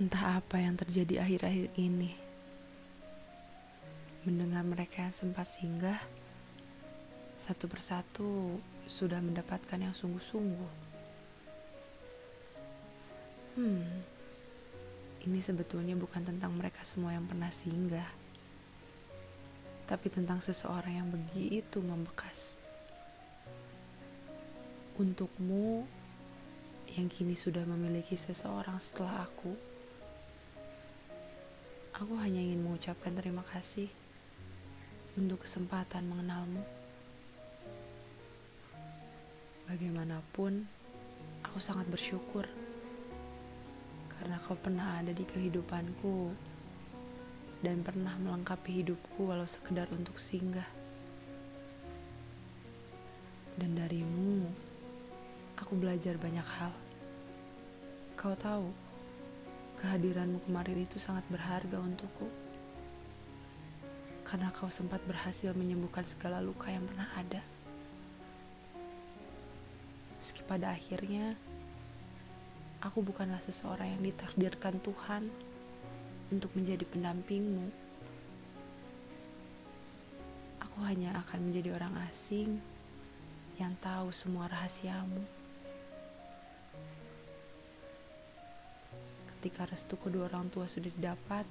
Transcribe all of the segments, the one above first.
Entah apa yang terjadi akhir-akhir ini. Mendengar mereka yang sempat singgah, satu persatu sudah mendapatkan yang sungguh-sungguh. Hmm, ini sebetulnya bukan tentang mereka semua yang pernah singgah, tapi tentang seseorang yang begitu membekas. Untukmu yang kini sudah memiliki seseorang setelah aku, aku hanya ingin mengucapkan terima kasih untuk kesempatan mengenalmu. Bagaimanapun, aku sangat bersyukur karena kau pernah ada di kehidupanku dan pernah melengkapi hidupku walau sekedar untuk singgah. Dan darimu, aku belajar banyak hal. Kau tahu, kehadiranmu kemarin itu sangat berharga untukku. Karena kau sempat berhasil menyembuhkan segala luka yang pernah ada. Meski pada akhirnya, aku bukanlah seseorang yang ditakdirkan Tuhan untuk menjadi pendampingmu. Aku hanya akan menjadi orang asing yang tahu semua rahasiamu. Ketika restu kedua orang tua sudah didapat,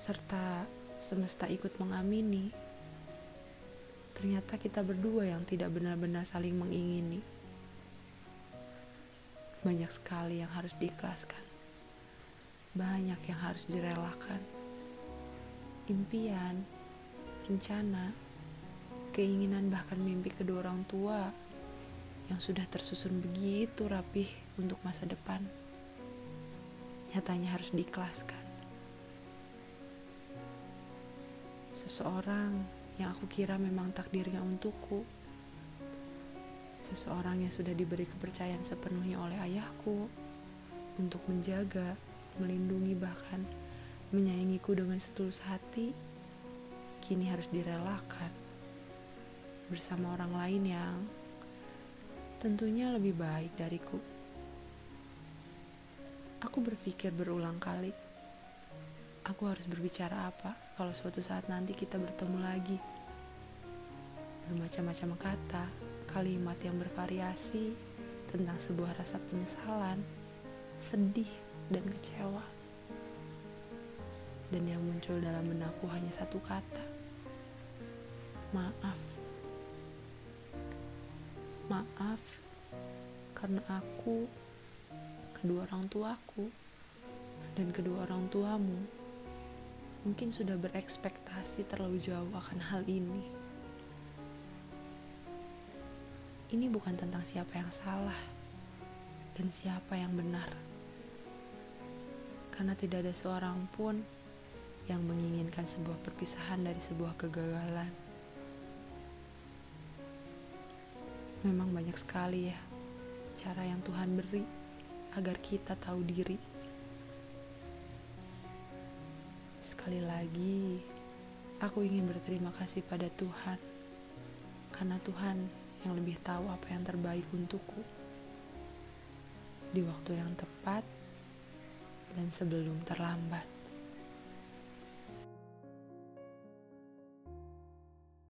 serta semesta ikut mengamini, ternyata kita berdua yang tidak benar-benar saling mengingini banyak sekali yang harus diikhlaskan. Banyak yang harus direlakan. Impian, rencana, keinginan bahkan mimpi kedua orang tua yang sudah tersusun begitu rapih untuk masa depan. Nyatanya harus diikhlaskan. Seseorang yang aku kira memang takdirnya untukku seseorang yang sudah diberi kepercayaan sepenuhnya oleh ayahku untuk menjaga, melindungi, bahkan menyayangiku dengan setulus hati, kini harus direlakan bersama orang lain yang tentunya lebih baik dariku. Aku berpikir berulang kali, aku harus berbicara apa kalau suatu saat nanti kita bertemu lagi. Bermacam-macam kata, kalimat yang bervariasi tentang sebuah rasa penyesalan, sedih, dan kecewa. Dan yang muncul dalam benakku hanya satu kata. Maaf. Maaf karena aku, kedua orang tuaku, dan kedua orang tuamu mungkin sudah berekspektasi terlalu jauh akan hal ini. ini bukan tentang siapa yang salah dan siapa yang benar. Karena tidak ada seorang pun yang menginginkan sebuah perpisahan dari sebuah kegagalan. Memang banyak sekali ya cara yang Tuhan beri agar kita tahu diri. Sekali lagi, aku ingin berterima kasih pada Tuhan karena Tuhan yang lebih tahu apa yang terbaik untukku di waktu yang tepat dan sebelum terlambat.